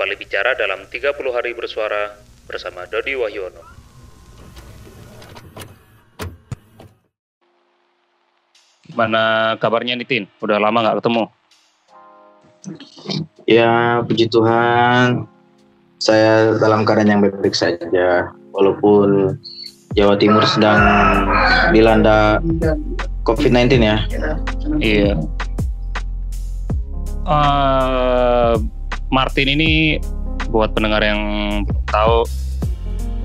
kembali bicara dalam 30 hari bersuara bersama Dodi Wahyono. Gimana kabarnya nih Tin? Udah lama nggak ketemu? Ya, puji Tuhan, saya dalam keadaan yang baik-baik saja. Walaupun Jawa Timur sedang dilanda COVID-19 ya. Iya. Uh, Martin ini buat pendengar yang belum tahu,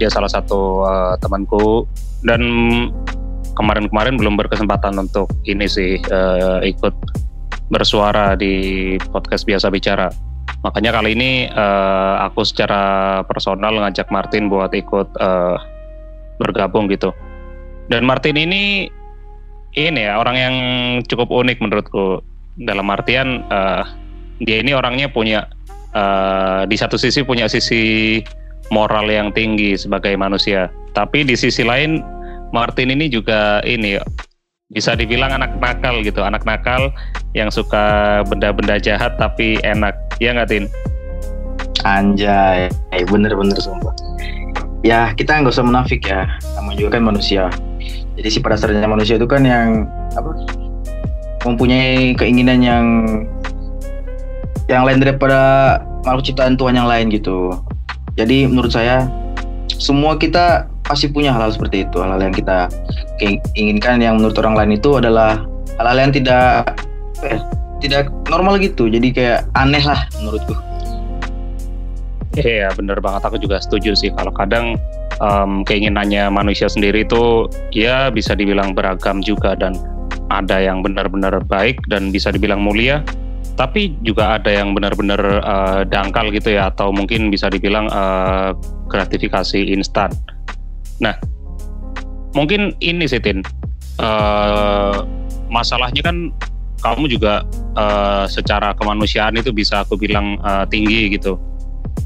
dia salah satu uh, temanku dan kemarin-kemarin belum berkesempatan untuk ini sih uh, ikut bersuara di podcast biasa bicara. Makanya kali ini uh, aku secara personal ngajak Martin buat ikut uh, bergabung gitu. Dan Martin ini ini ya orang yang cukup unik menurutku. Dalam artian uh, dia ini orangnya punya uh, di satu sisi punya sisi moral yang tinggi sebagai manusia, tapi di sisi lain Martin ini juga ini bisa dibilang anak nakal gitu, anak nakal yang suka benda-benda jahat tapi enak, ya nggak Tin? Anjay, bener-bener sumpah. Ya kita nggak usah menafik ya, kamu juga kan manusia. Jadi si pada dasarnya manusia itu kan yang apa? Mempunyai keinginan yang yang lain daripada makhluk ciptaan Tuhan yang lain gitu. Jadi menurut saya semua kita pasti punya hal-hal seperti itu. Hal-hal yang kita inginkan yang menurut orang lain itu adalah hal-hal yang tidak eh, tidak normal gitu. Jadi kayak aneh lah menurutku. Iya bener banget. Aku juga setuju sih. Kalau kadang um, keinginannya manusia sendiri itu ya bisa dibilang beragam juga dan ada yang benar-benar baik dan bisa dibilang mulia tapi juga ada yang benar-benar uh, dangkal gitu ya atau mungkin bisa dibilang uh, gratifikasi instan. Nah, mungkin ini sih Tin, uh, masalahnya kan kamu juga uh, secara kemanusiaan itu bisa aku bilang uh, tinggi gitu,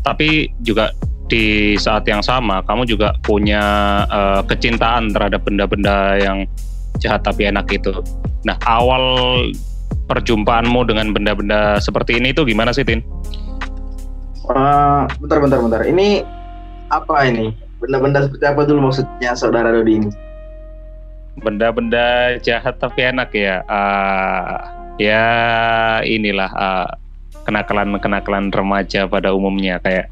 tapi juga di saat yang sama kamu juga punya uh, kecintaan terhadap benda-benda yang jahat tapi enak itu. Nah, awal perjumpaanmu dengan benda-benda seperti ini itu gimana sih, Tin? Uh, bentar, bentar, bentar. Ini apa ini? Benda-benda seperti apa dulu maksudnya saudara Dodi ini? Benda-benda jahat tapi enak ya. Uh, ya inilah uh, kenakalan-kenakalan remaja pada umumnya kayak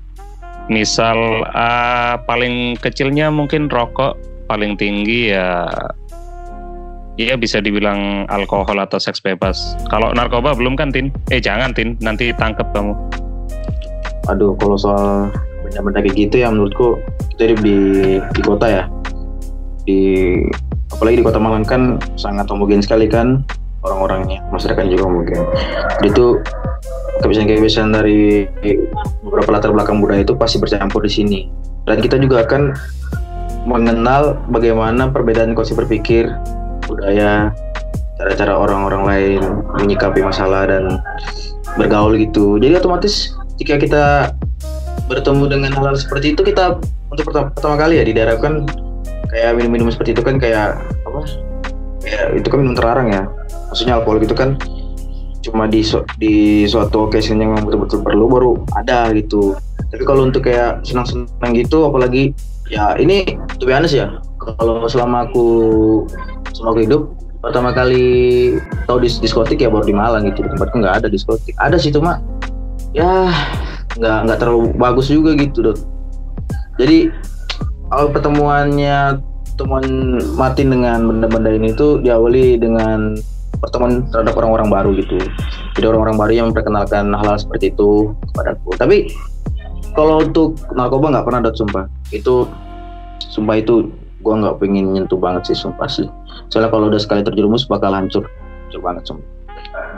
misal uh, paling kecilnya mungkin rokok, paling tinggi ya Iya bisa dibilang alkohol atau seks bebas. Kalau narkoba belum kan Tin? Eh jangan Tin, nanti tangkep kamu. Aduh kalau soal benda-benda kayak gitu ya menurutku kita hidup di di kota ya. Di apalagi di kota Malang kan sangat homogen sekali kan orang-orangnya, masyarakatnya juga homogen. Itu kebiasaan-kebiasaan dari beberapa latar belakang budaya itu pasti bercampur di sini. Dan kita juga akan mengenal bagaimana perbedaan konsep berpikir budaya cara-cara orang-orang lain menyikapi masalah dan bergaul gitu. Jadi otomatis jika kita bertemu dengan hal-hal seperti itu kita untuk pertama, pertama kali ya di daerah kan kayak minum-minum seperti itu kan kayak apa? Kayak itu kan minum terlarang ya. Maksudnya alkohol gitu kan cuma di di suatu occasion yang betul-betul perlu baru ada gitu. Tapi kalau untuk kayak senang-senang gitu apalagi ya ini tuh biasa ya kalau selama aku aku hidup pertama kali tahu dis diskotik ya baru di Malang gitu. Di tempatku nggak ada diskotik. Ada sih cuma ya nggak nggak terlalu bagus juga gitu dok. Jadi awal pertemuannya teman Martin dengan benda-benda ini tuh diawali dengan pertemuan terhadap orang-orang baru gitu. Jadi orang-orang baru yang memperkenalkan hal-hal seperti itu kepadaku. Tapi kalau untuk narkoba nggak pernah dot sumpah. Itu sumpah itu gue nggak pengen nyentuh banget sih sumpah sih soalnya kalau udah sekali terjerumus bakal hancur. Hancur banget sumpah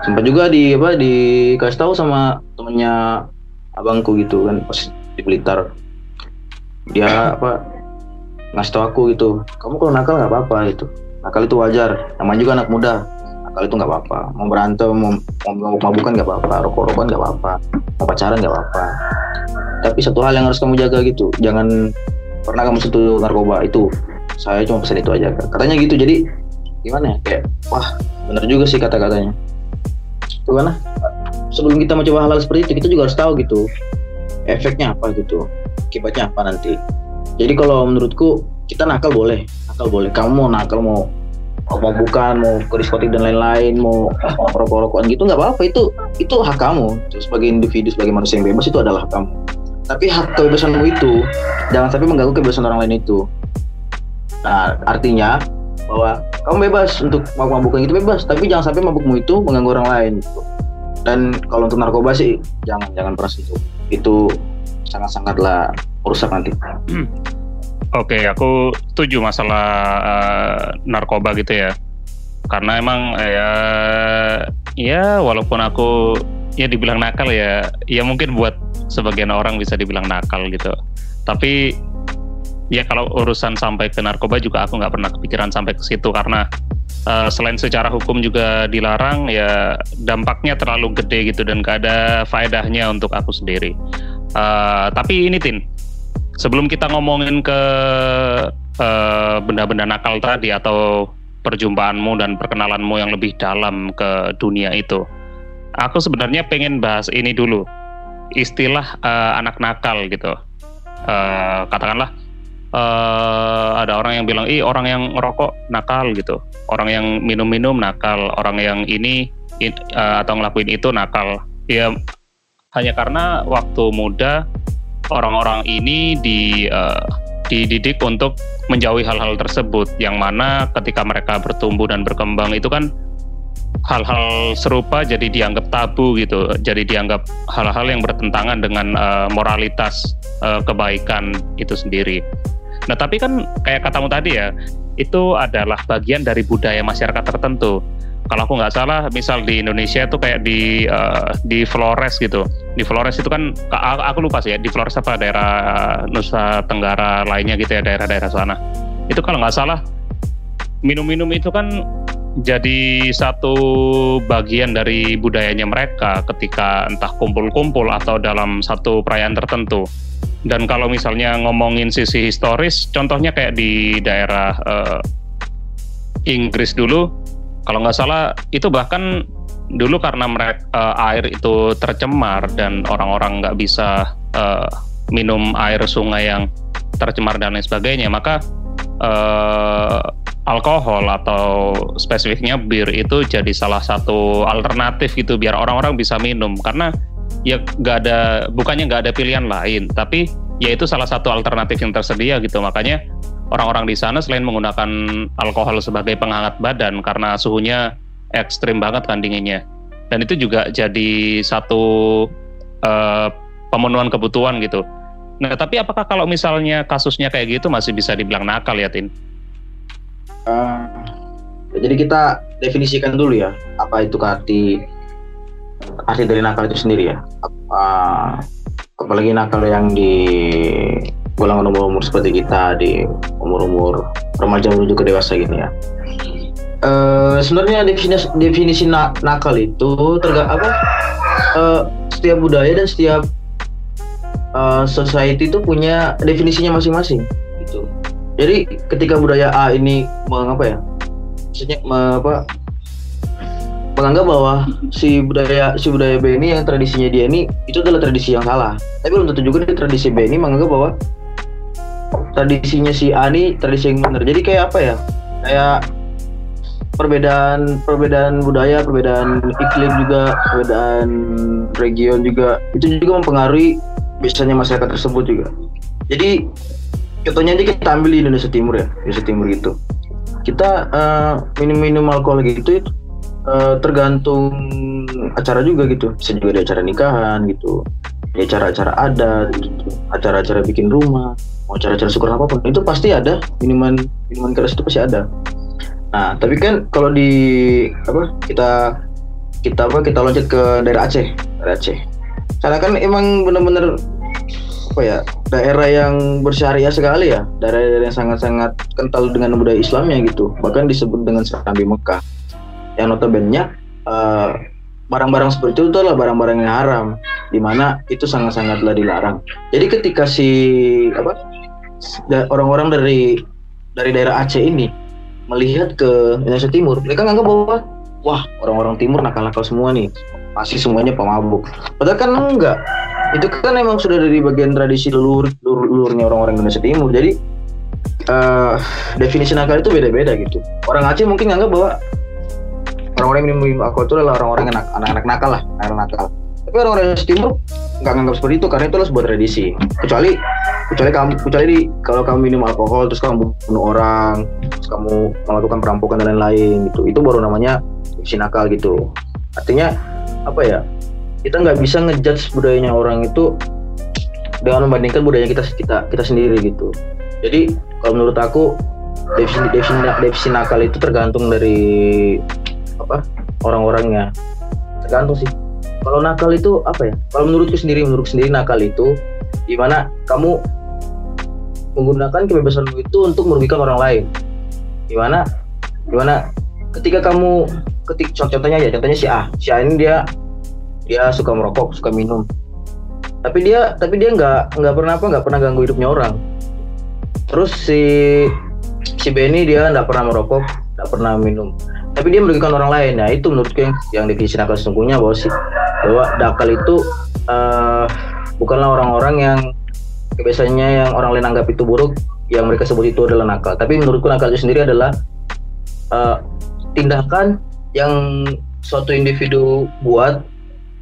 sempat juga di apa dikasih tahu sama temennya abangku gitu kan pas di Blitar. Dia apa ngasih tahu aku gitu kamu kalau nakal nggak apa-apa itu nakal itu wajar. Namanya juga anak muda. Nakal itu nggak apa-apa. Mau berantem mau mau mabukan nggak apa-apa. Rokok-rokokan nggak apa-apa. Mau pacaran nggak apa-apa. Tapi satu hal yang harus kamu jaga gitu jangan pernah kamu sentuh narkoba itu saya cuma pesan itu aja. Katanya gitu jadi gimana ya? Kayak wah bener juga sih kata-katanya. Gimana sebelum kita mencoba hal-hal seperti itu kita juga harus tahu gitu efeknya apa gitu akibatnya apa nanti. Jadi kalau menurutku kita nakal boleh nakal boleh. Kamu mau nakal mau mau bukan mau ke diskotik dan lain-lain mau rokok-rokokan gitu nggak apa-apa. Itu itu hak kamu. Sebagai individu sebagai manusia yang bebas itu adalah hak kamu. Tapi hak kebebasanmu itu jangan sampai mengganggu kebebasan orang lain itu nah artinya bahwa kamu bebas untuk mabuk-mabukan itu bebas tapi jangan sampai mabukmu itu mengganggu orang lain gitu. dan kalau untuk narkoba sih jangan jangan pernah sentuh itu sangat-sangatlah merusak nanti Oke, aku setuju masalah uh, narkoba gitu ya. Karena emang ya ya walaupun aku ya dibilang nakal ya, ya mungkin buat sebagian orang bisa dibilang nakal gitu. Tapi ya kalau urusan sampai ke narkoba juga aku nggak pernah kepikiran sampai ke situ karena uh, selain secara hukum juga dilarang ya dampaknya terlalu gede gitu dan gak ada faedahnya untuk aku sendiri. Uh, tapi ini Tin, sebelum kita ngomongin ke uh, benda-benda nakal tadi atau perjumpaanmu dan perkenalanmu yang lebih dalam ke dunia itu, aku sebenarnya pengen bahas ini dulu istilah uh, anak nakal gitu. Uh, katakanlah uh, ada orang yang bilang, ih orang yang ngerokok nakal gitu, orang yang minum-minum nakal, orang yang ini in, uh, atau ngelakuin itu nakal. Ya hanya karena waktu muda orang-orang ini di uh, dididik untuk menjauhi hal-hal tersebut yang mana ketika mereka bertumbuh dan berkembang itu kan hal-hal serupa jadi dianggap tabu gitu. Jadi dianggap hal-hal yang bertentangan dengan uh, moralitas uh, kebaikan itu sendiri nah tapi kan kayak katamu tadi ya itu adalah bagian dari budaya masyarakat tertentu. Kalau aku nggak salah misal di Indonesia itu kayak di uh, di Flores gitu. Di Flores itu kan aku lupa sih ya di Flores apa daerah Nusa Tenggara lainnya gitu ya daerah-daerah sana. Itu kalau nggak salah minum-minum itu kan jadi satu bagian dari budayanya mereka ketika entah kumpul-kumpul atau dalam satu perayaan tertentu dan kalau misalnya ngomongin sisi historis contohnya kayak di daerah uh, Inggris dulu kalau nggak salah itu bahkan dulu karena mereka uh, eh, air itu tercemar dan orang-orang nggak bisa uh, minum air sungai yang tercemar dan lain sebagainya maka uh, alkohol atau spesifiknya bir itu jadi salah satu alternatif gitu biar orang-orang bisa minum. Karena ya nggak ada bukannya nggak ada pilihan lain tapi ya itu salah satu alternatif yang tersedia gitu makanya orang-orang di sana selain menggunakan alkohol sebagai penghangat badan karena suhunya ekstrim banget kan dinginnya. Dan itu juga jadi satu uh, pemenuhan kebutuhan gitu. Nah, tapi apakah kalau misalnya kasusnya kayak gitu masih bisa dibilang nakal ya, Tin? Uh, jadi kita definisikan dulu ya, apa itu arti arti dari nakal itu sendiri ya. Uh, apalagi nakal yang di golongan umur-umur seperti kita di umur-umur remaja menuju ke dewasa gini ya. Uh, sebenarnya definisi definisi na nakal itu terga apa uh, setiap budaya dan setiap uh, society itu punya definisinya masing-masing gitu. Jadi ketika budaya A ini mengapa ya? Maksudnya apa menganggap bahwa si budaya si budaya B ini yang tradisinya dia ini itu adalah tradisi yang salah. Tapi belum tentu juga di tradisi B ini menganggap bahwa tradisinya si Ani tradisi yang benar. Jadi kayak apa ya? Kayak perbedaan perbedaan budaya perbedaan iklim juga perbedaan region juga. Itu juga mempengaruhi biasanya masyarakat tersebut juga. Jadi contohnya aja kita ambil di Indonesia Timur ya Indonesia Timur gitu. Kita uh, minum-minum alkohol gitu uh, tergantung acara juga gitu. Bisa juga di acara nikahan gitu. Di acara-acara adat gitu. Acara-acara bikin rumah mau cara-cara syukur apa pun itu pasti ada. Minuman minuman keras itu pasti ada. Nah tapi kan kalau di apa kita kita apa kita loncat ke daerah Aceh daerah Aceh. Karena kan emang benar-benar apa ya daerah yang bersyariah sekali ya. Daerah-daerah yang sangat-sangat kental dengan budaya Islamnya gitu. Bahkan disebut dengan Serambi Mekah yang notabene uh, barang-barang seperti itu adalah barang-barang yang haram di mana itu sangat-sangatlah dilarang jadi ketika si apa orang-orang dari dari daerah Aceh ini melihat ke Indonesia Timur, mereka nganggap bahwa wah orang-orang Timur nakal-nakal semua nih, pasti semuanya pemabuk. Padahal kan enggak. itu kan emang sudah dari bagian tradisi leluhur leluhurnya orang-orang Indonesia Timur jadi uh, definisi nakal itu beda-beda gitu orang Aceh mungkin nganggap bahwa orang-orang yang minum alkohol itu adalah orang-orang yang anak-anak nakal lah anak nakal. Tapi orang-orang Indonesia Timur nggak nganggap seperti itu karena itu adalah sebuah tradisi. Kecuali kecuali kamu kecuali di, kalau kamu minum alkohol terus kamu bunuh orang terus kamu melakukan perampokan dan lain-lain gitu. Itu baru namanya definisi nakal gitu. Artinya apa ya kita nggak bisa ngejudge budayanya orang itu dengan membandingkan budaya kita kita kita sendiri gitu. Jadi kalau menurut aku definisi definisi nakal itu tergantung dari apa orang-orangnya. Tergantung sih. Kalau nakal itu apa ya? Kalau menurutku sendiri menurut sendiri nakal itu di mana kamu menggunakan kebebasanmu itu untuk merugikan orang lain. Gimana gimana ketika kamu ketik contohnya ya contohnya si A. Si A ini dia dia suka merokok suka minum. Tapi dia tapi dia nggak nggak pernah apa nggak pernah ganggu hidupnya orang. Terus si si Benny dia nggak pernah merokok nggak pernah minum tapi dia merugikan orang lain. Nah itu menurutku yang yang definisi nakal sesungguhnya bahwa si bahwa nakal itu uh, bukanlah orang-orang yang biasanya yang orang lain anggap itu buruk yang mereka sebut itu adalah nakal. Tapi menurutku nakal itu sendiri adalah uh, tindakan yang suatu individu buat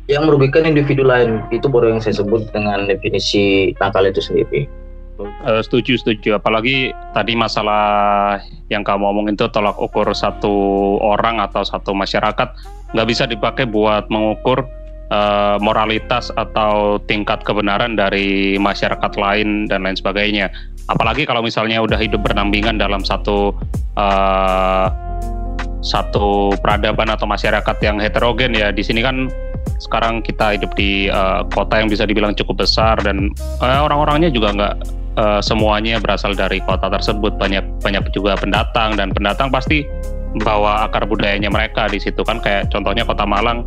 yang merugikan individu lain. Itu baru yang saya sebut dengan definisi nakal itu sendiri. Uh, setuju setuju. Apalagi tadi masalah yang kamu omongin itu tolak ukur satu orang atau satu masyarakat nggak bisa dipakai buat mengukur uh, moralitas atau tingkat kebenaran dari masyarakat lain dan lain sebagainya. Apalagi kalau misalnya udah hidup berdampingan dalam satu uh, satu peradaban atau masyarakat yang heterogen ya di sini kan sekarang kita hidup di uh, kota yang bisa dibilang cukup besar dan uh, orang-orangnya juga nggak uh, semuanya berasal dari kota tersebut. Banyak banyak juga pendatang dan pendatang pasti bawa akar budayanya mereka di situ kan. Kayak contohnya kota Malang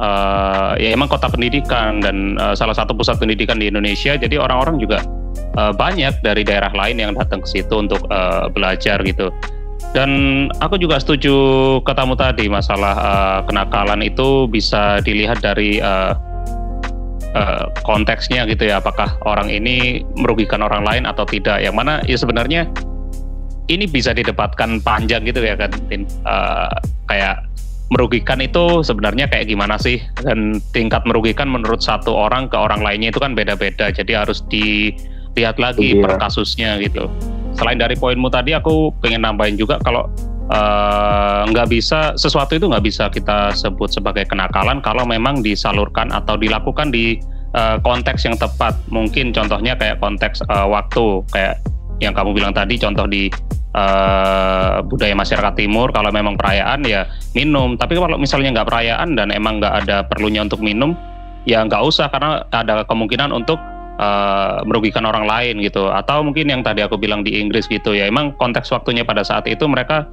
uh, ya emang kota pendidikan dan uh, salah satu pusat pendidikan di Indonesia. Jadi orang-orang juga uh, banyak dari daerah lain yang datang ke situ untuk uh, belajar gitu. Dan aku juga setuju katamu tadi masalah uh, kenakalan itu bisa dilihat dari uh, uh, konteksnya gitu ya. Apakah orang ini merugikan orang lain atau tidak? Yang mana ya sebenarnya ini bisa didebatkan panjang gitu ya kan. Uh, kayak merugikan itu sebenarnya kayak gimana sih? Dan tingkat merugikan menurut satu orang ke orang lainnya itu kan beda-beda. Jadi harus dilihat lagi iya. per kasusnya gitu selain dari poinmu tadi aku pengen nambahin juga kalau eh, nggak uh, bisa sesuatu itu nggak bisa kita sebut sebagai kenakalan kalau memang disalurkan atau dilakukan di uh, konteks yang tepat. Mungkin contohnya kayak konteks uh, waktu. Kayak yang kamu bilang tadi contoh di uh, budaya masyarakat timur kalau memang perayaan ya minum. Tapi kalau misalnya nggak perayaan dan emang nggak ada perlunya untuk minum ya nggak usah karena ada kemungkinan untuk uh, merugikan orang lain gitu. Atau mungkin yang tadi aku bilang di Inggris gitu ya emang konteks waktunya pada saat itu mereka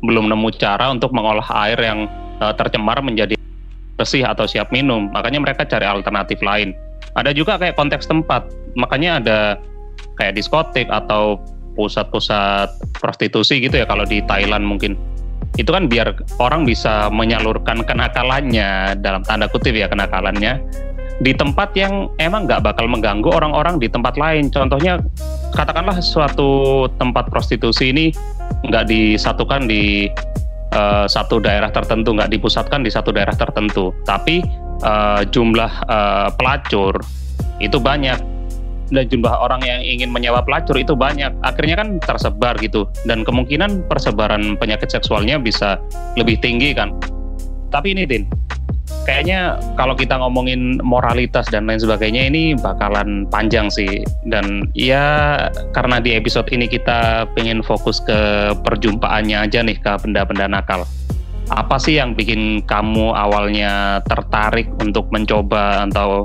belum nemu cara untuk mengolah air yang uh, tercemar menjadi bersih atau siap minum. Makanya mereka cari alternatif lain. Ada juga kayak konteks tempat. Makanya ada kayak diskotik atau pusat-pusat prostitusi gitu ya. Kalau di Thailand mungkin. Itu kan biar orang bisa menyalurkan kenakalannya. Dalam tanda kutip ya kenakalannya. Di tempat yang emang nggak bakal mengganggu orang-orang di tempat lain. Contohnya, katakanlah suatu tempat prostitusi ini nggak disatukan di uh, satu daerah tertentu, nggak dipusatkan di satu daerah tertentu, tapi uh, jumlah uh, pelacur itu banyak dan jumlah orang yang ingin menyewa pelacur itu banyak. Akhirnya kan tersebar gitu, dan kemungkinan persebaran penyakit seksualnya bisa lebih tinggi kan. Tapi ini, Din, kayaknya kalau kita ngomongin moralitas dan lain sebagainya ini bakalan panjang sih dan ya karena di episode ini kita pengen fokus ke perjumpaannya aja nih ke benda-benda nakal apa sih yang bikin kamu awalnya tertarik untuk mencoba atau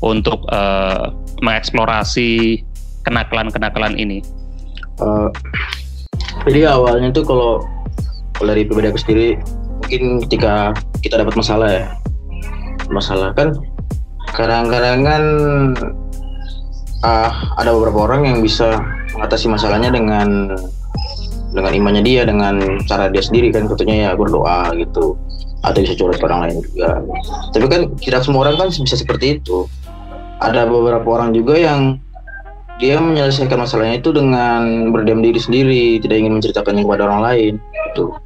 untuk uh, mengeksplorasi kenakalan-kenakalan ini? Uh, jadi awalnya tuh kalau dari pribadi aku sendiri mungkin ketika kita dapat masalah ya masalah kan kadang-kadang kan uh, ada beberapa orang yang bisa mengatasi masalahnya dengan dengan imannya dia dengan cara dia sendiri kan tentunya ya berdoa gitu atau bisa curhat orang lain juga tapi kan tidak semua orang kan bisa seperti itu ada beberapa orang juga yang dia menyelesaikan masalahnya itu dengan berdiam diri sendiri, tidak ingin menceritakannya kepada orang lain. Itu.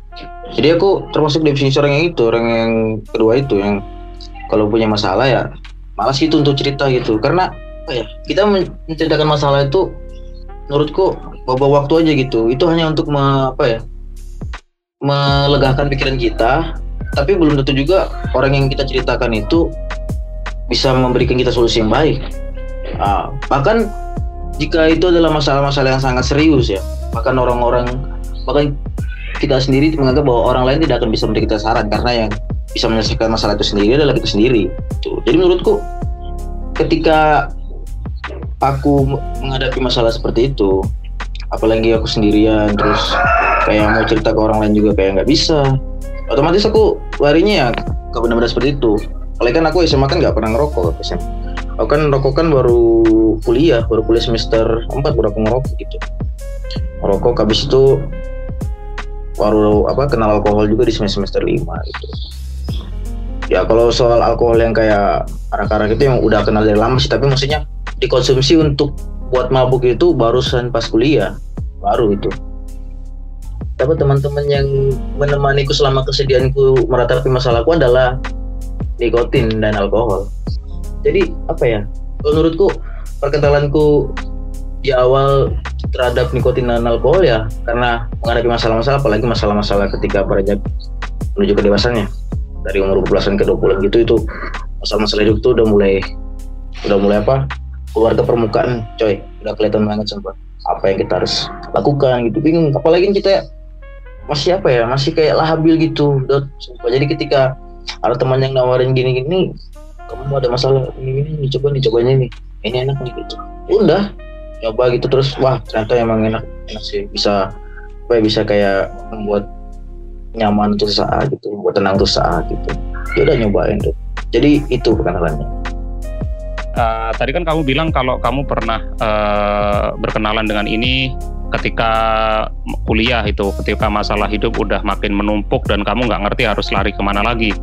Jadi aku termasuk definisi orang yang itu, orang yang kedua itu yang kalau punya masalah ya malas gitu untuk cerita gitu. Karena apa ya? Kita menceritakan masalah itu menurutku bawa waktu aja gitu. Itu hanya untuk me, apa ya? melegakan pikiran kita, tapi belum tentu juga orang yang kita ceritakan itu bisa memberikan kita solusi yang baik. Nah, bahkan jika itu adalah masalah-masalah yang sangat serius ya bahkan orang-orang bahkan kita sendiri menganggap bahwa orang lain tidak akan bisa memberi kita saran karena yang bisa menyelesaikan masalah itu sendiri adalah kita sendiri tuh jadi menurutku ketika aku menghadapi masalah seperti itu apalagi aku sendirian terus kayak mau cerita ke orang lain juga kayak nggak bisa otomatis aku larinya ya ke benar-benar seperti itu. Apalagi kan aku SMA kan nggak pernah ngerokok SMA aku kan rokok kan baru kuliah baru kuliah semester 4 baru aku ngerokok gitu. Ngerokok habis itu baru apa kenal alkohol juga di semester semester 5 gitu. Ya kalau soal alkohol yang kayak arak-arak itu yang udah kenal dari lama sih tapi maksudnya dikonsumsi untuk buat mabuk itu barusan pas kuliah baru itu. Tapi teman-teman yang menemaniku selama kesedihanku meratapi masalahku adalah nikotin dan alkohol. Jadi apa ya menurutku perkentalanku di awal terhadap nikotin dan alkohol ya karena menghadapi masalah-masalah apalagi masalah-masalah ketika beranjak menuju ke dewasanya. Dari umur belasan ke 20 gitu itu masalah-masalah hidup itu udah mulai udah mulai apa? Keluar ke permukaan coy. Udah kelihatan banget sumpah. Apa yang kita harus lakukan gitu. Bingung. Apalagi kita masih apa ya? Masih kayak labil gitu sumpah. Jadi ketika ada teman yang nawarin gini-gini kamu ada masalah ini ini, coba nih cobanya nih ini. Enak nih gitu. Udah coba gitu terus wah ternyata emang enak enak sih. Bisa apa ya, bisa kayak membuat nyaman untuk saat gitu buat tenang untuk saat gitu. Ya udah nyobain tuh. Jadi itu perkenalannya. Uh, tadi kan kamu bilang kalau kamu pernah uh, berkenalan dengan ini ketika kuliah itu ketika masalah hidup udah makin menumpuk dan kamu nggak ngerti harus lari ke mana lagi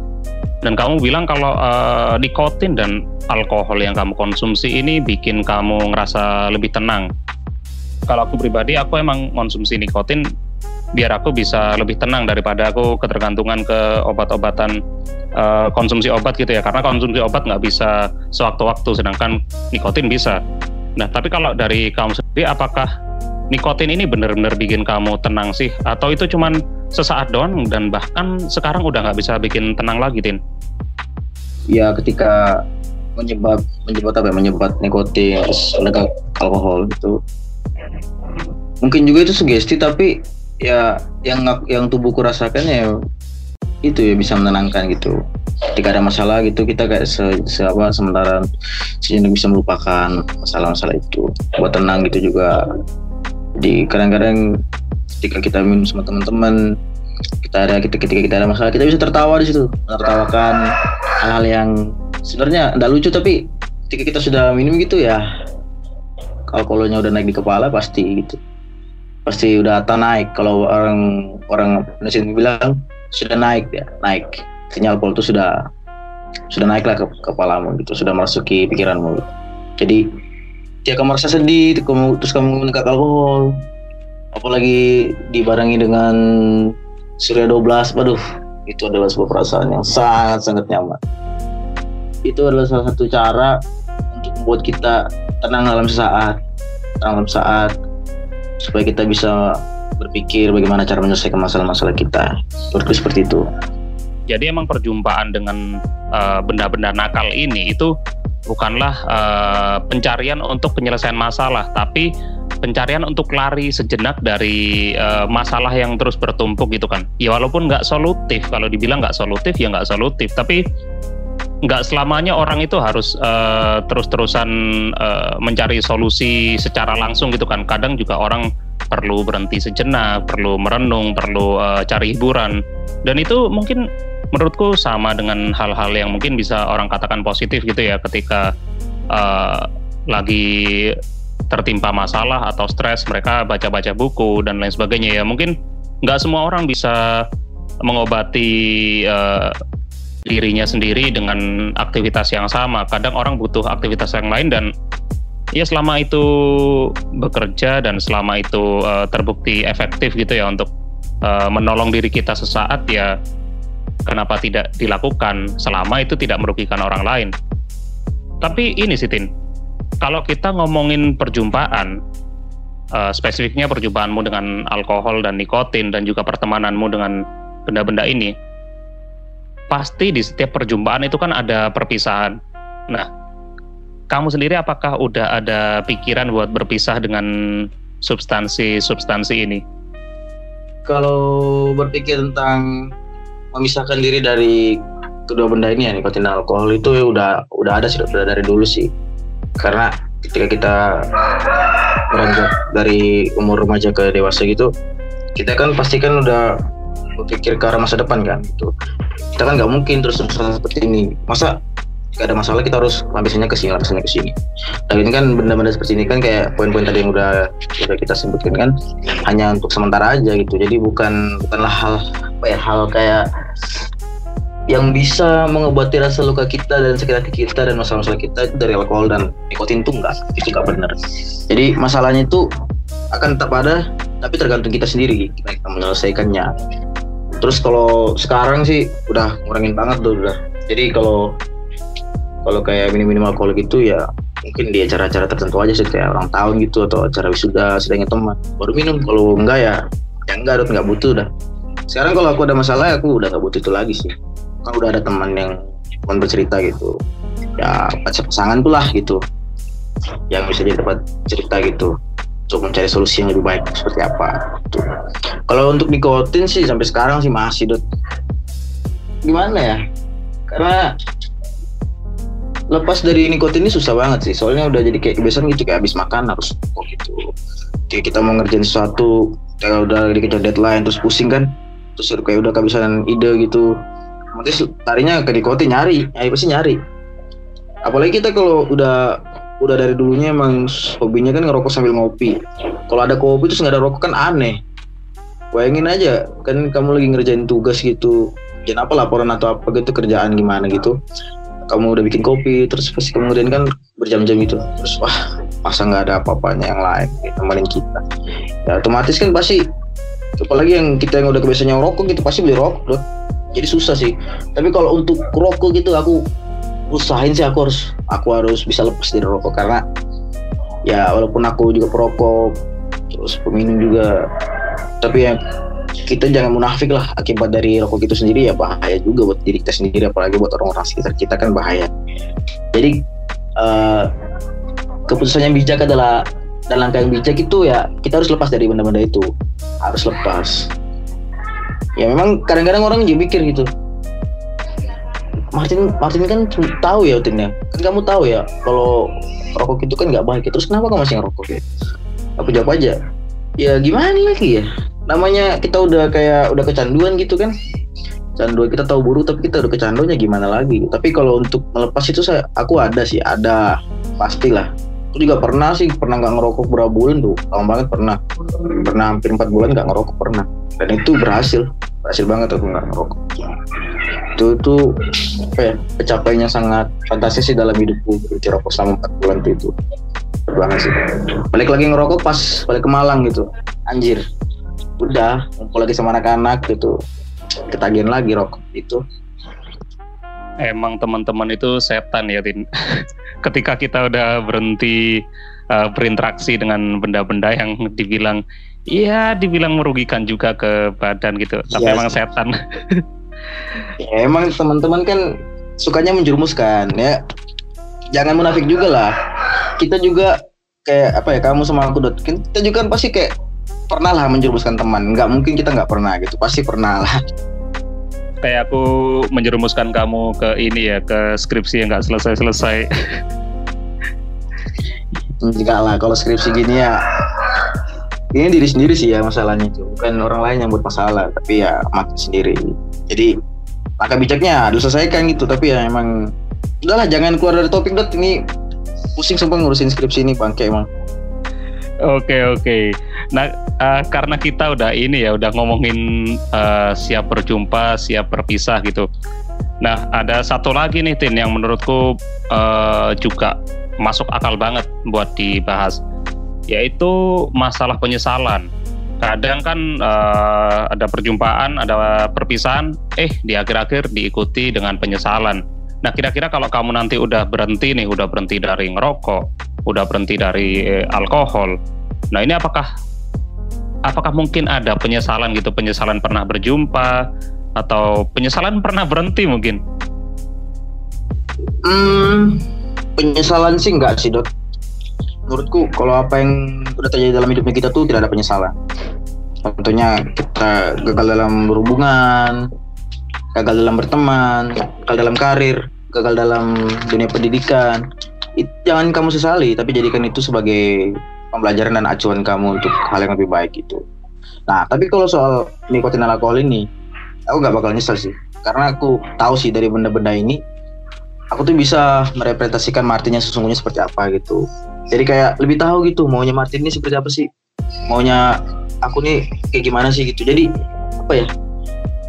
dan kamu bilang kalau uh, nikotin dan alkohol yang kamu konsumsi ini bikin kamu ngerasa lebih tenang. Kalau aku pribadi, aku emang konsumsi nikotin biar aku bisa lebih tenang daripada aku ketergantungan ke obat-obatan uh, konsumsi obat gitu ya. Karena konsumsi obat nggak bisa sewaktu-waktu, sedangkan nikotin bisa. Nah, tapi kalau dari kamu sendiri, apakah nikotin ini benar-benar bikin kamu tenang sih? Atau itu cuman sesaat doang dan bahkan sekarang udah nggak bisa bikin tenang lagi, Tin? ya ketika menyebab menyebab apa ya, menyebab nikotin menegak alkohol itu mungkin juga itu sugesti tapi ya yang yang tubuhku rasakan ya itu ya bisa menenangkan gitu. Ketika ada masalah gitu kita kayak se, se apa sementara sejenak bisa melupakan masalah-masalah itu. Buat tenang gitu juga di kadang-kadang ketika kita minum sama teman-teman kita ada kita ketika kita ada masalah kita bisa tertawa di situ. Tertawakan hal-hal yang sebenarnya tidak lucu tapi ketika kita sudah minum gitu ya alkoholnya udah naik di kepala pasti gitu. Pasti udah tak naik. Kalau orang orang Indonesia bilang sudah naik ya naik. Sinyal alkohol itu sudah sudah naik lah ke kepalamu gitu sudah merasuki pikiranmu. Gitu. jadi dia kamu merasa sedih kamu terus kamu menegak alkohol. Apalagi dibarengi dengan Surya 12 waduh itu adalah sebuah perasaan yang sangat sangat nyaman. Itu adalah salah satu cara untuk membuat kita tenang dalam sesaat tenang dalam saat supaya kita bisa berpikir bagaimana cara menyelesaikan masalah-masalah kita. Menurutku seperti itu. Jadi emang perjumpaan dengan uh, benda-benda nakal ini itu bukanlah uh, pencarian untuk penyelesaian masalah tapi pencarian untuk lari sejenak dari uh, masalah yang terus bertumpuk gitu kan. Ya walaupun nggak solutif, kalau dibilang nggak solutif ya nggak solutif, tapi nggak selamanya orang itu harus uh, terus-terusan uh, mencari solusi secara langsung gitu kan. Kadang juga orang perlu berhenti sejenak, perlu merenung, perlu uh, cari hiburan. Dan itu mungkin menurutku sama dengan hal-hal yang mungkin bisa orang katakan positif gitu ya ketika uh, lagi tertimpa masalah atau stres mereka baca-baca buku dan lain sebagainya ya mungkin nggak semua orang bisa mengobati uh, dirinya sendiri dengan aktivitas yang sama. Kadang orang butuh aktivitas yang lain dan ya selama itu bekerja dan selama itu uh, terbukti efektif gitu ya untuk uh, menolong diri kita sesaat ya kenapa tidak dilakukan selama itu tidak merugikan orang lain. Tapi ini sih Tin, kalau kita ngomongin perjumpaan, uh, spesifiknya perjumpaanmu dengan alkohol dan nikotin dan juga pertemananmu dengan benda-benda ini, pasti di setiap perjumpaan itu kan ada perpisahan. Nah, kamu sendiri apakah udah ada pikiran buat berpisah dengan substansi-substansi ini? Kalau berpikir tentang memisahkan diri dari kedua benda ini ya nikotin alkohol itu ya udah udah ada sih udah dari dulu sih. Karena ketika kita beranjak dari umur remaja ke dewasa gitu, kita kan pasti kan udah berpikir ke arah masa depan kan gitu kita kan nggak mungkin terus terusan seperti ini masa gak ada masalah kita harus lampisannya ke sini lampisannya ke sini. Dan ini kan benda-benda seperti ini kan kayak poin-poin tadi yang udah udah kita sebutkan kan hanya untuk sementara aja gitu. Jadi bukan bukanlah hal apa ya hal kayak yang bisa mengobati rasa luka kita dan sakit hati kita dan masalah-masalah kita itu dari alkohol dan nikotin tuh enggak. Itu enggak benar. Jadi masalahnya itu akan tetap ada tapi tergantung kita sendiri kita menyelesaikannya. Terus kalau sekarang sih udah ngurangin banget tuh udah. Jadi kalau kalau kayak minum-minum alkohol gitu ya mungkin di acara-acara tertentu aja sih kayak ulang tahun gitu atau acara wisuda sedangnya teman baru minum kalau enggak ya ya enggak udah nggak butuh dah sekarang kalau aku ada masalah aku udah nggak butuh itu lagi sih kan udah ada teman yang teman bercerita gitu ya pasangan pula gitu yang bisa jadi tempat cerita gitu untuk mencari solusi yang lebih baik seperti apa gitu. Kalau untuk nikotin sih sampai sekarang sih masih dot. Gimana ya? Karena lepas dari nikotin ini susah banget sih. Soalnya udah jadi kayak kebiasaan gitu kayak habis makan harus oh gitu. Kayak kita mau ngerjain sesuatu, kayak udah dikejar deadline terus pusing kan. Terus kayak udah kehabisan ide gitu. Nanti tarinya ke nikotin nyari, ya pasti nyari. Apalagi kita kalau udah udah dari dulunya emang hobinya kan ngerokok sambil ngopi. Kalau ada kopi terus nggak ada rokok kan aneh. Bayangin aja, kan kamu lagi ngerjain tugas gitu, jangan apa laporan atau apa gitu kerjaan gimana gitu. Kamu udah bikin kopi, terus pasti kemudian kan berjam-jam gitu. Terus wah masa nggak ada apa-apanya yang lain temenin kita. Ya otomatis kan pasti, apalagi yang kita yang udah kebiasaan yang rokok gitu pasti beli rokok. Jadi susah sih. Tapi kalau untuk rokok gitu aku usahain sih aku harus aku harus bisa lepas dari rokok karena ya walaupun aku juga perokok terus peminum juga tapi ya kita jangan munafik lah akibat dari rokok itu sendiri ya bahaya juga buat diri kita sendiri apalagi buat orang-orang sekitar kita kan bahaya. Jadi uh, keputusan yang bijak adalah dan langkah yang bijak itu ya kita harus lepas dari benda-benda itu. Harus lepas. Ya memang kadang-kadang orang juga mikir gitu. Martin Martin kan tahu ya Tin ya kan kamu tahu ya kalau rokok itu kan nggak baik. Terus kenapa kamu masih ngerokok ya? Aku jawab aja? Ya gimana lagi ya namanya kita udah kayak udah kecanduan gitu kan. Canduan kita tahu buruk tapi kita udah kecanduannya gimana lagi? Tapi kalau untuk melepas itu saya aku ada sih ada. Pastilah. Aku juga pernah sih pernah nggak ngerokok berapa bulan tuh. Lama banget pernah. Pernah hampir empat bulan nggak ngerokok pernah. Dan itu berhasil. Berhasil banget aku nggak ngerokok. Itu tuh apa ya pencapaiannya sangat fantastis sih dalam hidupku berhenti rokok selama empat bulan tuh itu. Banget sih. Balik lagi ngerokok pas balik ke Malang gitu. Anjir udah ngumpul lagi sama anak-anak gitu. Ketagihan lagi rokok itu. Emang teman-teman itu setan ya Tin. Ketika kita udah berhenti uh, berinteraksi dengan benda-benda yang dibilang iya dibilang merugikan juga ke badan gitu. Tapi. Iya. emang setan. Ya emang teman-teman kan sukanya menjerumuskan ya. Jangan munafik juga lah. Kita juga kayak apa ya kamu sama aku dot kita juga kan pasti kayak pernah lah menjerumuskan teman. Nggak mungkin kita nggak pernah gitu. Pasti pernah lah. Kayak aku menjerumuskan kamu ke ini ya ke skripsi yang nggak selesai selesai enggak lah kalau skripsi gini ya ini diri sendiri sih ya masalahnya. Itu bukan orang lain yang buat masalah tapi ya mati sendiri. Jadi langkah bijaknya diselesaikan gitu. Tapi ya emang udahlah jangan keluar dari topik dot. Ini pusing sempat ngurusin skripsi ini bangke emang. Oke oke. Nah uh, karena kita udah ini ya udah ngomongin uh, siap berjumpa, siap berpisah gitu. Nah, ada satu lagi nih Tin yang menurutku uh, juga masuk akal banget buat dibahas, yaitu masalah penyesalan. Kadang kan uh, ada perjumpaan, ada perpisahan, eh di akhir-akhir diikuti dengan penyesalan. Nah, kira-kira kalau kamu nanti udah berhenti nih, udah berhenti dari ngerokok, udah berhenti dari eh, alkohol. Nah, ini apakah apakah mungkin ada penyesalan gitu, penyesalan pernah berjumpa atau penyesalan pernah berhenti mungkin? Hmm, penyesalan sih enggak sih, Dok. Menurutku kalau apa yang udah terjadi dalam hidupnya kita tuh tidak ada penyesalan. Contohnya kita gagal dalam berhubungan, gagal dalam berteman, gagal dalam karir, gagal dalam dunia pendidikan. It, jangan kamu sesali, tapi jadikan itu sebagai pembelajaran dan acuan kamu untuk hal yang lebih baik itu. Nah, tapi kalau soal nikotin dan alkohol ini, aku nggak bakal nyesel sih, karena aku tahu sih dari benda-benda ini, aku tuh bisa merepresentasikan Martinnya sesungguhnya seperti apa gitu. Jadi kayak lebih tahu gitu maunya Martin ini seperti apa sih, maunya aku nih kayak gimana sih gitu. Jadi apa ya?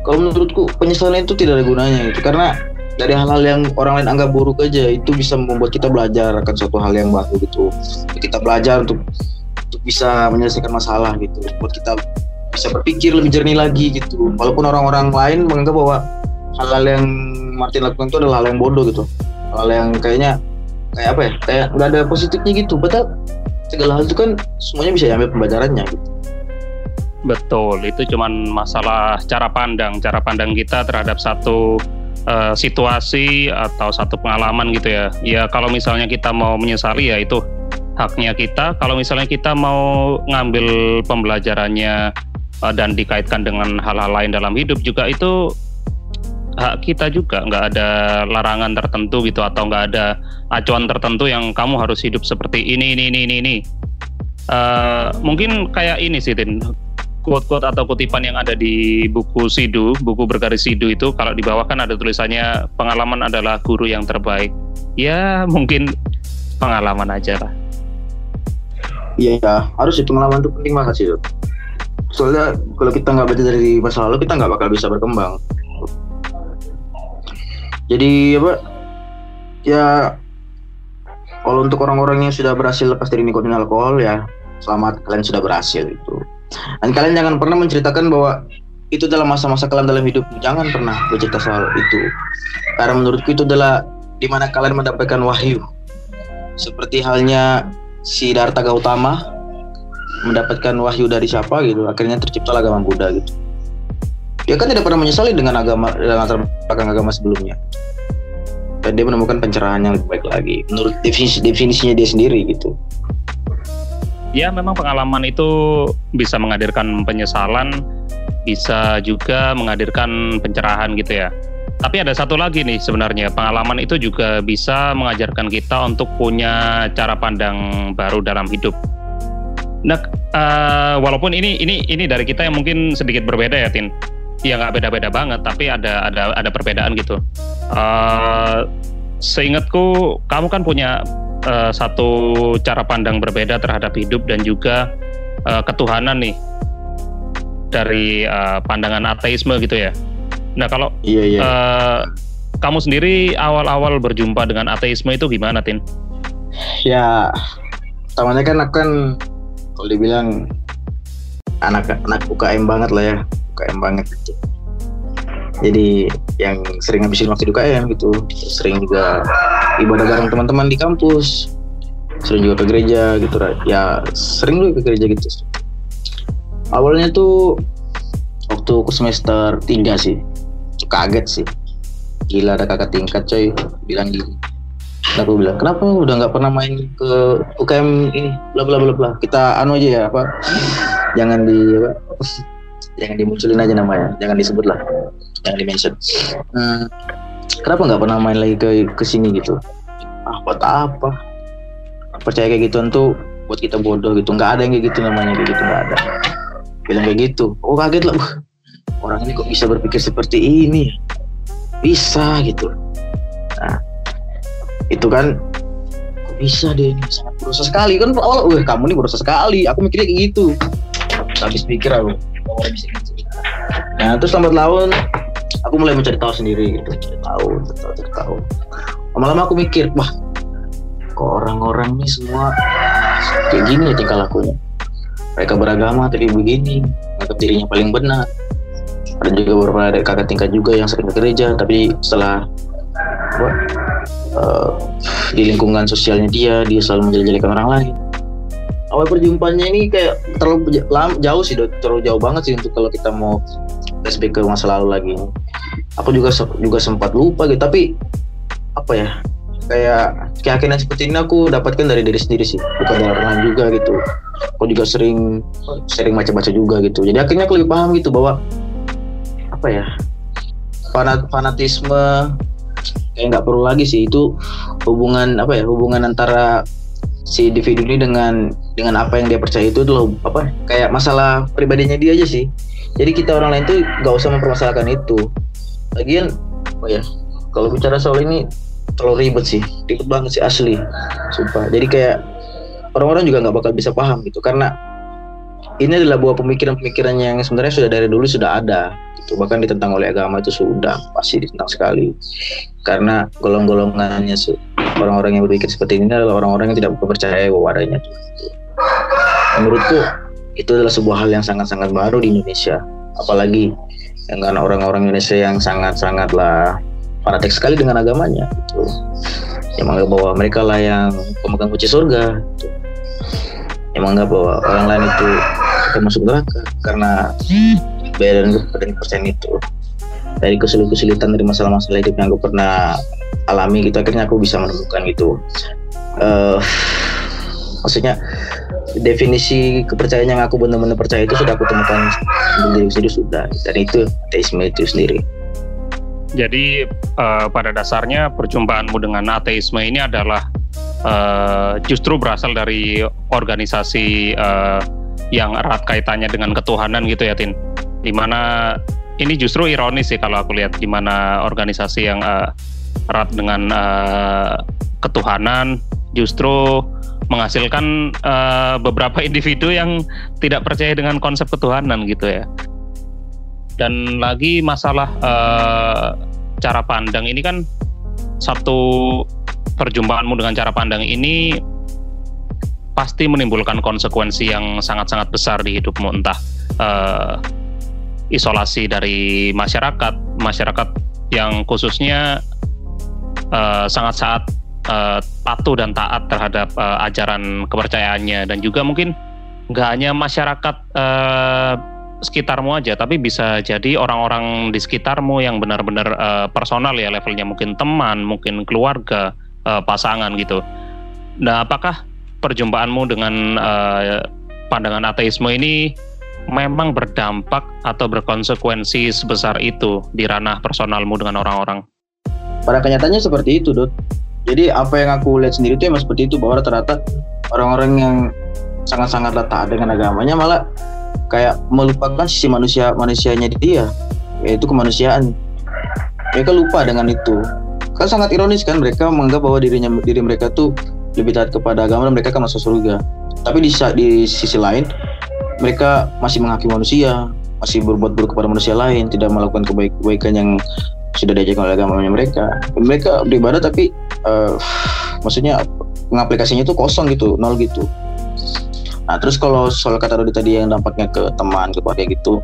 Kalau menurutku penyesalan itu tidak ada gunanya gitu, karena dari hal-hal yang orang lain anggap buruk aja itu bisa membuat kita belajar akan suatu hal yang baru gitu. Kita belajar untuk untuk bisa menyelesaikan masalah gitu. Buat kita bisa berpikir lebih jernih lagi gitu. Walaupun orang-orang lain menganggap bahwa hal-hal yang Martin lakukan itu adalah hal yang bodoh gitu. Hal yang kayaknya kayak apa ya? Kayak nggak ada positifnya gitu. Padahal segala hal itu kan semuanya bisa diambil pembelajarannya gitu. Betul itu cuman masalah cara pandang. Cara pandang kita terhadap satu uh, situasi atau satu pengalaman gitu ya. Ya kalau misalnya kita mau menyesali ya itu haknya kita. Kalau misalnya kita mau ngambil pembelajarannya uh, dan dikaitkan dengan hal-hal lain dalam hidup juga itu hak kita juga nggak ada larangan tertentu gitu atau nggak ada acuan tertentu yang kamu harus hidup seperti ini ini ini ini uh, mungkin kayak ini sih Tin quote-quote atau kutipan yang ada di buku Sidu, buku bergaris Sidu itu kalau di bawah kan ada tulisannya pengalaman adalah guru yang terbaik. Ya mungkin pengalaman aja lah. Iya, ya, harus sih pengalaman itu penting banget sih. Soalnya kalau kita nggak baca dari masa lalu kita nggak bakal bisa berkembang. Jadi apa? Ya kalau untuk orang-orang yang sudah berhasil lepas dari nikotin alkohol ya selamat kalian sudah berhasil itu dan kalian jangan pernah menceritakan bahwa itu adalah masa-masa kelam dalam hidup. Jangan pernah bercerita soal itu. Karena menurutku itu adalah di mana kalian mendapatkan wahyu. Seperti halnya si Darta Gautama mendapatkan wahyu dari siapa gitu. Akhirnya tercipta agama Buddha gitu. Dia kan tidak pernah menyesali dengan agama dengan latar belakang agama sebelumnya. Dan dia menemukan pencerahan yang lebih baik lagi menurut definisi definisinya dia sendiri gitu ya memang pengalaman itu bisa menghadirkan penyesalan, bisa juga menghadirkan pencerahan gitu ya. Tapi ada satu lagi nih sebenarnya pengalaman itu juga bisa mengajarkan kita untuk punya cara pandang baru dalam hidup. Nah, uh, walaupun ini ini ini dari kita yang mungkin sedikit berbeda ya, Tin. Ya nggak beda-beda banget, tapi ada ada ada perbedaan gitu. Uh, seingatku, kamu kan punya uh, satu cara pandang berbeda terhadap hidup dan juga uh, ketuhanan nih dari uh, pandangan ateisme gitu ya. Nah kalau iya, iya. Uh, kamu sendiri awal-awal berjumpa dengan ateisme itu gimana, Tin? Ya, pertamanya kan aku kan kalau dibilang anak-anak UKM banget lah ya, UKM banget gitu jadi yang sering ngabisin waktu di UKM gitu. Sering juga ibadah bareng teman-teman di kampus. Sering juga ke gereja gitu ya sering juga ke gereja gitu. Awalnya tuh waktu ke semester 3 sih kaget sih. Gila ada kakak tingkat coy. Bilang gini. Aku bilang kenapa udah nggak pernah main ke UKM ini? Bla bla bla bla. Kita anu aja ya apa? Jangan di apa? Jangan dimunculin aja namanya. Jangan disebut lah jangan dimention hmm, kenapa nggak pernah main lagi ke ke sini gitu? Ah buat apa? Percaya kayak gitu tuh buat kita bodoh gitu. Nggak ada yang kayak gitu namanya kayak gitu nggak ada. Bilang kayak gitu. Oh kaget lah. Orang ini kok bisa berpikir seperti ini? Bisa gitu. Nah itu kan kok bisa dia ini? Sangat berusaha sekali. Kan awal wah kamu ini berusaha sekali. Aku mikirnya kayak gitu. Habis pikir aku. Nah terus lambat laun aku mulai mencari tahu sendiri gitu. Cari tahu cari tahu cari tahu. Lama-lama aku mikir wah kok orang-orang ini semua kayak gini ya tingkah lakunya? Mereka beragama tapi begini menganggap dirinya paling benar. Ada juga beberapa ada kakak tingkat juga yang sering ke gereja tapi setelah apa, uh, di lingkungan sosialnya dia dia selalu menjelek-jelekan orang lain. Awal perjumpaannya ini kayak terlalu jauh sih terlalu jauh banget sih untuk kalau kita mau flashback ke masa lalu lagi aku juga juga sempat lupa gitu tapi apa ya kayak keyakinan seperti ini aku dapatkan dari diri sendiri sih bukan dari orang lain juga gitu. Aku juga sering sering baca-baca juga gitu. Jadi akhirnya aku lebih paham gitu bahwa apa ya fanat fanatisme kayak nggak perlu lagi sih itu hubungan apa ya hubungan antara si individu ini dengan dengan apa yang dia percaya itu adalah apa kayak masalah pribadinya dia aja sih. Jadi kita orang lain tuh nggak usah mempermasalahkan itu lagian oh ya kalau bicara soal ini terlalu ribet sih. Ribet banget sih asli. Sumpah. Jadi kayak orang-orang juga nggak bakal bisa paham gitu. Karena ini adalah buah pemikiran-pemikiran yang sebenarnya sudah dari dulu sudah ada gitu. Bahkan ditentang oleh agama itu sudah pasti ditentang sekali. Karena golong-golongannya orang-orang yang berpikir seperti ini adalah orang-orang yang tidak percaya bahwa adanya Tuhan. Menurutku itu adalah sebuah hal yang sangat-sangat baru di Indonesia, apalagi dengan orang-orang Indonesia yang sangat-sangatlah fanatik sekali dengan agamanya. Gitu. Yang menganggap bahwa mereka lah yang pemegang kunci surga. Gitu. Yang menganggap bahwa orang lain itu akan masuk neraka karena beda dengan kepercayaan itu dari kesulitan-kesulitan dari masalah-masalah hidup yang aku pernah alami gitu akhirnya aku bisa menemukan gitu uh, maksudnya definisi kepercayaan yang aku benar-benar percaya itu sudah aku temukan sendiri sendiri sudah. Dan itu ateisme itu sendiri. Jadi uh, pada dasarnya perjumpaanmu dengan ateisme ini adalah uh, justru berasal dari organisasi uh, yang erat kaitannya dengan ketuhanan gitu ya Tin. Di mana ini justru ironis sih kalau aku lihat di mana organisasi yang uh, erat dengan uh, ketuhanan justru menghasilkan uh, beberapa individu yang tidak percaya dengan konsep ketuhanan gitu ya. Dan lagi masalah uh, cara pandang ini kan satu perjumpaanmu dengan cara pandang ini pasti menimbulkan konsekuensi yang sangat-sangat besar di hidupmu entah uh, isolasi dari masyarakat, masyarakat yang khususnya uh, sangat saat uh, patuh dan taat terhadap uh, ajaran kepercayaannya dan juga mungkin nggak hanya masyarakat uh, sekitarmu aja, tapi bisa jadi orang-orang di sekitarmu yang benar-benar uh, personal ya levelnya mungkin teman, mungkin keluarga, uh, pasangan gitu. Nah, apakah perjumpaanmu dengan uh, pandangan ateisme ini memang berdampak atau berkonsekuensi sebesar itu di ranah personalmu dengan orang-orang? Pada kenyataannya seperti itu, Dot. Jadi apa yang aku lihat sendiri itu emang seperti itu bahwa rata-rata orang-orang yang sangat-sangat taat dengan agamanya malah kayak melupakan sisi manusia manusianya dia, yaitu kemanusiaan. Mereka lupa dengan itu. Kan sangat ironis kan mereka menganggap bahwa dirinya diri mereka tuh lebih taat kepada agama dan mereka akan masuk surga. Tapi di, di sisi lain mereka masih menghakimi manusia, masih berbuat buruk kepada manusia lain, tidak melakukan kebaikan yang sudah diajarkan oleh agamanya mereka. Mereka beribadah tapi uh, maksudnya pengaplikasinya itu kosong gitu, nol gitu. Nah terus kalau soal kata Rodi tadi yang dampaknya ke teman, ke keluarga gitu,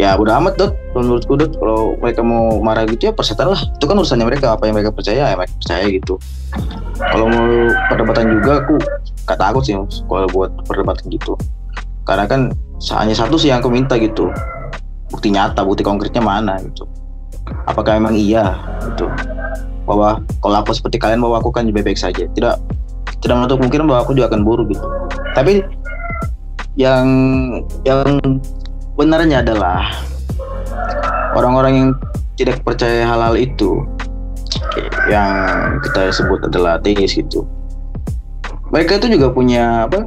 ya udah amat dot. Menurutku dot kalau mereka mau marah gitu ya persetan lah. Itu kan urusannya mereka apa yang mereka percaya ya mereka percaya gitu. Kalau mau perdebatan juga aku kata aku sih kalau buat perdebatan gitu. Karena kan hanya satu sih yang aku minta gitu. Bukti nyata bukti konkretnya mana gitu apakah memang iya? Gitu. Bahwa kalau aku seperti kalian bahwa aku kan baik-baik saja. Tidak tidak menutup mungkin bahwa aku juga akan buruk gitu. Tapi yang yang benarnya adalah orang-orang yang tidak percaya halal itu yang kita sebut adalah ateis gitu. Mereka itu juga punya apa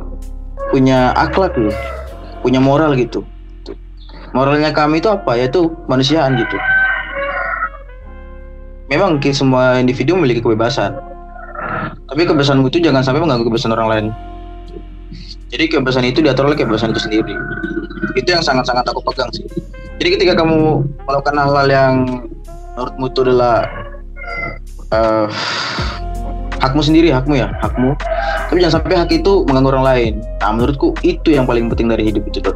punya akhlak loh punya moral gitu. Moralnya kami itu apa? Yaitu manusiaan gitu memang semua individu memiliki kebebasan. Tapi kebebasan itu jangan sampai mengganggu kebebasan orang lain. Jadi kebebasan itu diatur oleh kebebasan itu sendiri. Itu yang sangat-sangat aku pegang sih. Jadi ketika kamu melakukan hal-hal yang menurutmu itu adalah uh, hakmu sendiri hakmu ya hakmu tapi jangan sampai hak itu mengganggu orang lain. Nah menurutku itu yang paling penting dari hidup itu tuh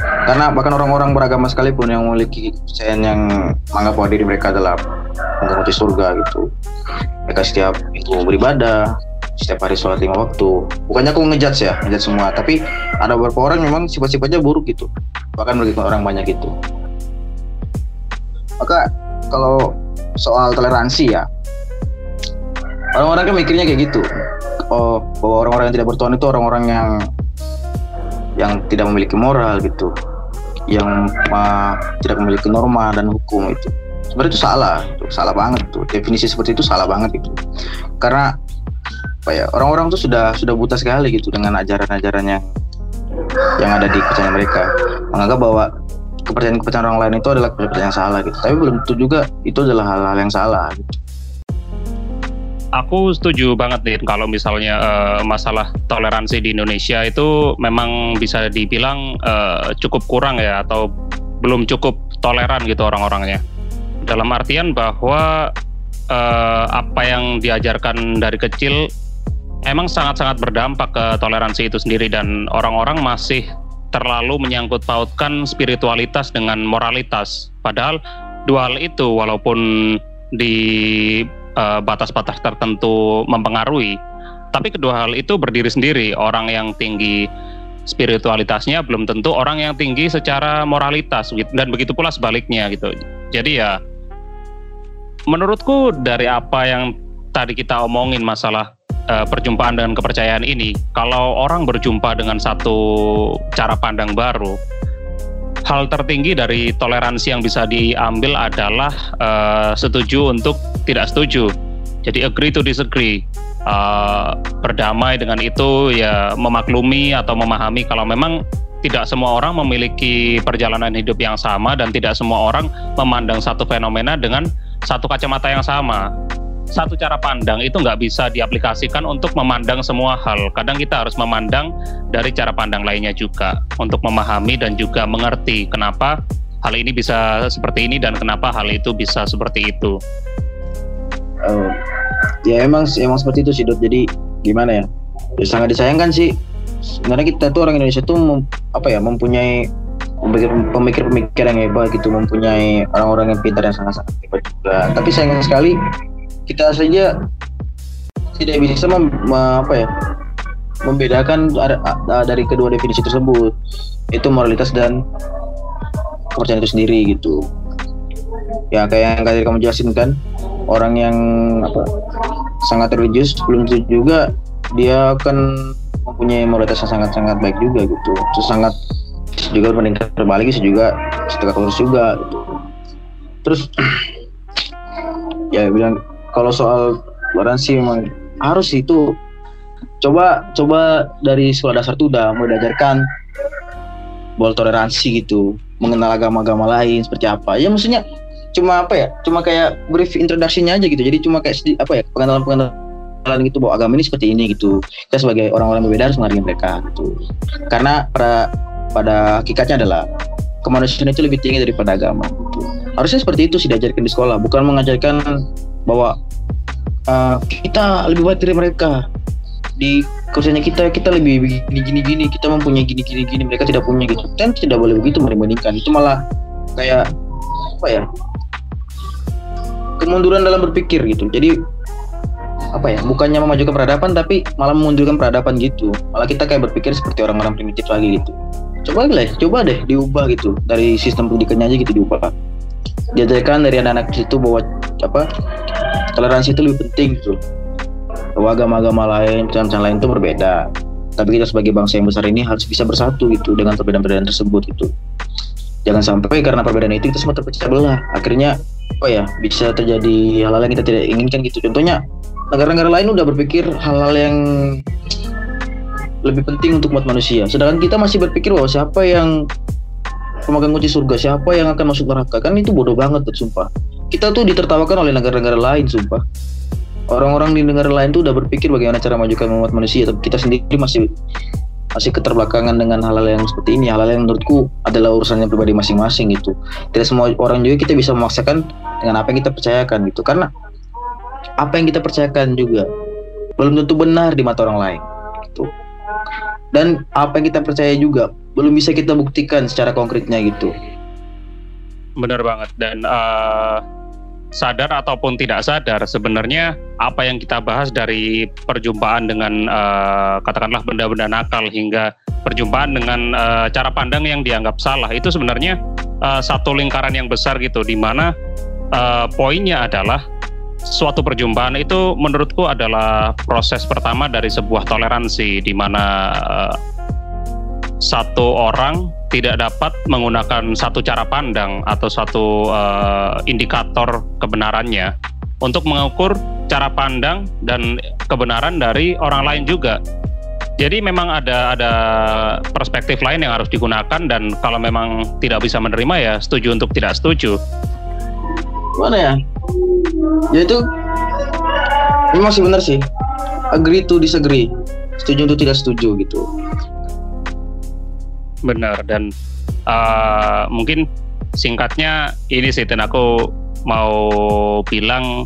karena bahkan orang-orang beragama sekalipun yang memiliki kepercayaan yang menganggap bahwa diri mereka adalah penghuni surga gitu. Mereka setiap minggu beribadah setiap hari sholat lima waktu. Bukannya aku ngejudge ya ngejudge semua. Tapi ada beberapa orang memang sifat-sifatnya buruk gitu. Bahkan bagi orang banyak itu. Maka kalau soal toleransi ya orang-orang kan mikirnya kayak gitu. Oh bahwa orang-orang yang tidak bertuhan itu orang-orang yang yang tidak memiliki moral gitu yang uh, tidak memiliki norma dan hukum itu. Sebenarnya itu salah itu salah banget tuh. Definisi seperti itu salah banget itu. Karena apa ya orang-orang tuh sudah sudah buta sekali gitu dengan ajaran-ajaran yang yang ada di kepercayaan mereka. Menganggap bahwa kepercayaan-kepercayaan orang lain itu adalah kepercayaan yang salah gitu. Tapi belum tentu juga itu adalah hal-hal yang salah gitu aku setuju banget nih kalau misalnya uh, masalah toleransi di Indonesia itu memang bisa dibilang uh, cukup kurang ya atau belum cukup toleran gitu orang-orangnya. Dalam artian bahwa uh, apa yang diajarkan dari kecil emang sangat-sangat berdampak ke toleransi itu sendiri dan orang-orang masih terlalu menyangkut pautkan spiritualitas dengan moralitas. Padahal dua hal itu walaupun di eh, batas-batas tertentu mempengaruhi. Tapi kedua hal itu berdiri sendiri. Orang yang tinggi spiritualitasnya belum tentu orang yang tinggi secara moralitas dan begitu pula sebaliknya gitu. Jadi ya menurutku dari apa yang tadi kita omongin masalah uh, perjumpaan dengan kepercayaan ini, kalau orang berjumpa dengan satu cara pandang baru, hal tertinggi dari toleransi yang bisa diambil adalah uh, setuju untuk tidak setuju. Jadi agree to disagree. Uh, berdamai dengan itu ya memaklumi atau memahami kalau memang tidak semua orang memiliki perjalanan hidup yang sama dan tidak semua orang memandang satu fenomena dengan satu kacamata yang sama satu cara pandang itu nggak bisa diaplikasikan untuk memandang semua hal. Kadang kita harus memandang dari cara pandang lainnya juga untuk memahami dan juga mengerti kenapa hal ini bisa seperti ini dan kenapa hal itu bisa seperti itu. Uh, ya emang emang seperti itu sih Dut. Jadi gimana ya? ya sangat disayangkan sih. Sebenarnya kita tuh orang Indonesia tuh mem, apa ya mempunyai pemikir-pemikir yang hebat gitu, mempunyai orang-orang yang pintar yang sangat-sangat hebat juga. Tapi sayang sekali kita saja tidak bisa mem, apa ya membedakan dari kedua definisi tersebut. Itu moralitas dan kepercayaan itu sendiri gitu. Ya kayak yang tadi kamu jelasin kan orang yang apa sangat religius belum tentu juga dia akan mempunyai moralitas yang sangat-sangat baik juga gitu. Terus sangat juga meningkat terbalik juga setegak lurus juga gitu. Terus ya bilang kalau soal toleransi memang harus itu. Coba coba dari sekolah dasar tuh udah mau diajarkan bahwa toleransi gitu mengenal agama-agama lain seperti apa. Ya maksudnya cuma apa ya? Cuma kayak brief introduction aja gitu. Jadi cuma kayak sedih, apa ya? Pengenalan pengenalan gitu bahwa agama ini seperti ini gitu. Kita sebagai orang-orang berbeda harus menghargai mereka gitu. Karena pada pada hakikatnya adalah kemanusiaan itu lebih tinggi daripada agama gitu. harusnya seperti itu sih diajarkan di sekolah. Bukan mengajarkan bahwa uh, kita lebih baik dari mereka. Di kerjanya kita kita lebih gini gini gini. Kita mempunyai gini gini gini. Mereka tidak punya gitu. Dan tidak boleh begitu membandingkan. Itu malah kayak apa ya kemunduran dalam berpikir gitu. Jadi apa ya bukannya memajukan peradaban tapi malah memundurkan peradaban gitu. Malah kita kayak berpikir seperti orang-orang primitif lagi gitu. Coba deh coba deh diubah gitu. Dari sistem pendidikannya aja gitu diubah diajarkan dari anak-anak situ bahwa apa toleransi itu lebih penting gitu. Bahwa agama-agama lain macam-macam lain itu berbeda. Tapi kita sebagai bangsa yang besar ini harus bisa bersatu gitu dengan perbedaan-perbedaan tersebut itu jangan sampai karena perbedaan itu kita semua terpecah belah. Akhirnya apa ya bisa terjadi hal-hal yang kita tidak inginkan gitu. Contohnya negara-negara lain udah berpikir hal-hal yang lebih penting untuk umat manusia. Sedangkan kita masih berpikir bahwa siapa yang pemegang kunci surga siapa yang akan masuk neraka. Kan itu bodoh banget tuh sumpah. Kita tuh ditertawakan oleh negara-negara lain sumpah. Orang-orang di negara lain tuh udah berpikir bagaimana cara majukan umat manusia tapi kita sendiri masih masih keterbelakangan dengan hal-hal yang seperti ini. Hal-hal yang menurutku adalah urusannya pribadi masing-masing gitu. Tidak semua orang juga kita bisa memaksakan dengan apa yang kita percayakan gitu. Karena apa yang kita percayakan juga belum tentu benar di mata orang lain gitu. Dan apa yang kita percaya juga belum bisa kita buktikan secara konkretnya gitu. Benar banget. Dan uh, sadar ataupun tidak sadar sebenarnya apa yang kita bahas dari perjumpaan dengan uh, katakanlah benda-benda nakal hingga perjumpaan dengan uh, cara pandang yang dianggap salah itu sebenarnya uh, satu lingkaran yang besar gitu di mana uh, poinnya adalah suatu perjumpaan itu menurutku adalah proses pertama dari sebuah toleransi di mana satu orang tidak dapat menggunakan satu cara pandang atau satu uh, indikator kebenarannya untuk mengukur cara pandang dan kebenaran dari orang lain juga. Jadi memang ada ada perspektif lain yang harus digunakan dan kalau memang tidak bisa menerima ya setuju untuk tidak setuju. Mana ya? Ya itu masih benar sih. Agree to disagree. Setuju untuk tidak setuju gitu benar dan uh, mungkin singkatnya ini sih dan aku mau bilang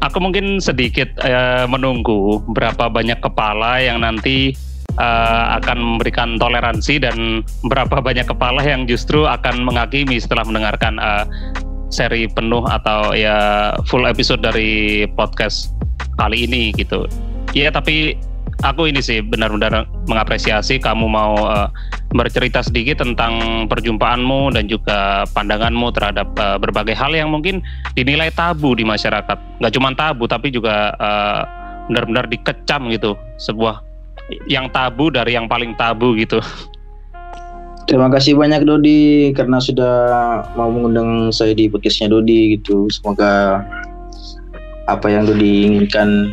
aku mungkin sedikit uh, menunggu berapa banyak kepala yang nanti uh, akan memberikan toleransi dan berapa banyak kepala yang justru akan menghakimi setelah mendengarkan uh, seri penuh atau ya full episode dari podcast kali ini gitu. Ya tapi aku ini sih benar-benar mengapresiasi kamu mau uh, bercerita sedikit tentang perjumpaanmu dan juga pandanganmu terhadap uh, berbagai hal yang mungkin dinilai tabu di masyarakat. Nggak cuma tabu tapi juga uh, benar-benar dikecam gitu sebuah yang tabu dari yang paling tabu gitu. Terima kasih banyak Dodi karena sudah mau mengundang saya di podcastnya Dodi gitu. Semoga apa yang Dodi inginkan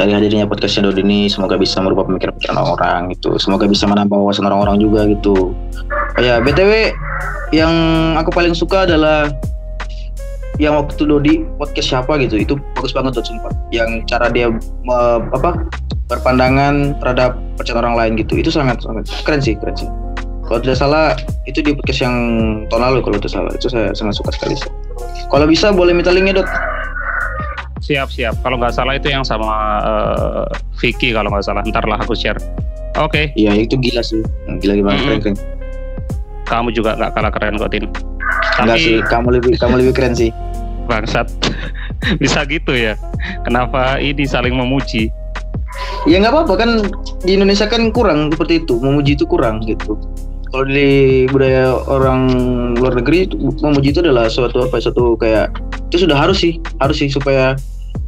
dari hadirnya podcast Shadow ini semoga bisa merubah pemikiran orang-orang gitu. Semoga bisa menambah wawasan orang-orang juga gitu. Oh ya btw yang aku paling suka adalah yang waktu Dodi podcast siapa gitu. Itu bagus banget tuh sumpah. Yang cara dia me, apa berpandangan terhadap percayaan orang lain gitu. Itu sangat sangat keren sih keren sih. Kalau tidak salah itu di podcast yang tahun lalu kalau tidak salah. Itu saya sangat suka sekali sih. Kalau bisa boleh minta linknya dot Siap siap. Kalau nggak salah itu yang sama uh, Vicky kalau nggak salah. Ntar lah aku share. Oke. Okay. Iya itu gila sih. Gila gimana mm -hmm. keren keren. Kamu juga nggak kalah keren kok Tin. Enggak sih. Kamu lebih kamu lebih keren sih. Bangsat. Bisa gitu ya. Kenapa ini saling memuji? Ya nggak apa-apa kan di Indonesia kan kurang seperti itu. Memuji itu kurang gitu kalau di budaya orang luar negeri memuji itu adalah suatu apa suatu kayak itu sudah harus sih harus sih supaya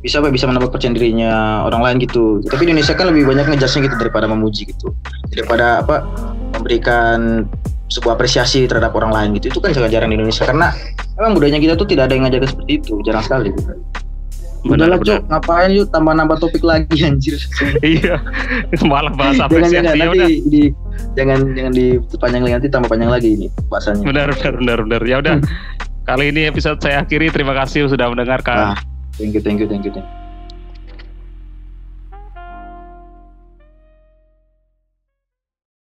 bisa apa bisa menambah percaya dirinya orang lain gitu. Tapi Indonesia kan lebih banyak ngejasnya gitu daripada memuji gitu. Daripada apa memberikan sebuah apresiasi terhadap orang lain gitu. Itu kan sangat jarang di Indonesia. Karena memang budayanya kita tuh tidak ada yang ngajarin seperti itu jarang sekali gitu. Udah lah cok, ngapain yuk tambah nambah topik lagi anjir. iya, malah bahas apresiasi. jangan, jangan, nanti di, jangan jangan panjang lagi nanti tambah panjang lagi ini bahasanya. Benar benar benar benar. Ya udah. Kali ini episode saya akhiri. Terima kasih sudah mendengarkan. Nah, thank you thank you thank you. Thank you.